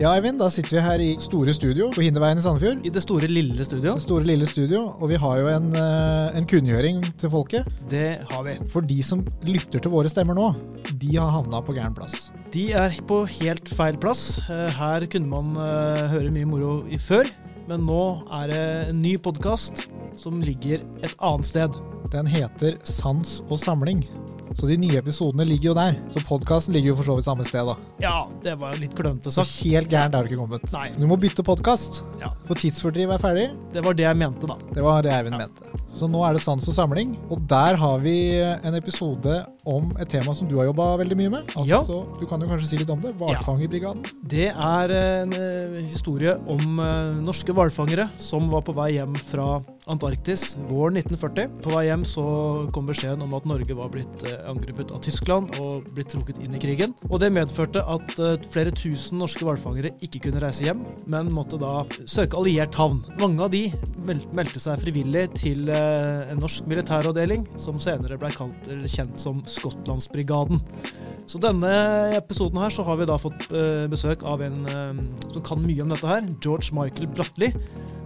Ja, Eivind, da sitter vi her i store studio på Hinderveien i Sandefjord. I det store, lille studio. Det store, lille studio. Og vi har jo en, eh, en kunngjøring til folket. Det har vi. For de som lytter til våre stemmer nå, de har havna på gæren plass. De er på helt feil plass. Eh, Her kunne man eh, høre mye moro i før, men nå er det en ny podkast som ligger et annet sted. Den heter Sans og samling. Så de nye episodene ligger jo der. Så podkasten ligger jo for så vidt samme sted, da. Ja, det var litt klønete Så sagt. helt gærent er du ikke kommet. Nei. Du må bytte podkast, Ja, for tidsfordriv er ferdig. det var det jeg mente, da. Det var det Eivind Ja. mente. Så nå er det sans og samling, og der har vi en episode om et tema som du har jobba veldig mye med. Altså, Du kan jo kanskje si litt om det. Hvalfangerbrigaden. Det er en eh, historie om eh, norske hvalfangere som var på vei hjem fra Antarktis våren 1940. På vei hjem så kom beskjeden om at Norge var blitt eh, angrepet av Tyskland og blitt trukket inn i krigen. Og det medførte at eh, flere tusen norske hvalfangere ikke kunne reise hjem, men måtte da søke alliert havn. Mange av de meldte seg frivillig til eh, en norsk militæravdeling, som senere ble kalt, kjent som Skottlandsbrigaden. Så denne episoden her så har vi da fått besøk av en som kan mye om dette her, George Michael Bratli,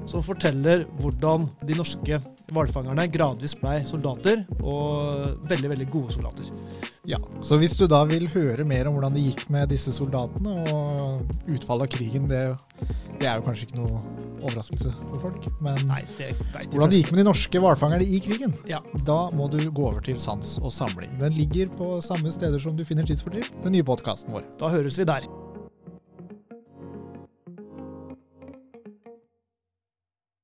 som forteller hvordan de norske hvalfangerne gradvis ble soldater, og veldig, veldig gode soldater. Ja, Så hvis du da vil høre mer om hvordan det gikk med disse soldatene, og utfallet av krigen, det, det er jo kanskje ikke noe overraskelse for folk. Men Nei, det vet hvordan det gikk med de norske hvalfangerne i krigen, Ja. da må du gå over til Sans og samling. Den ligger på samme steder som du finner Tidsfordriv, den nye podkasten vår. Da høres vi der.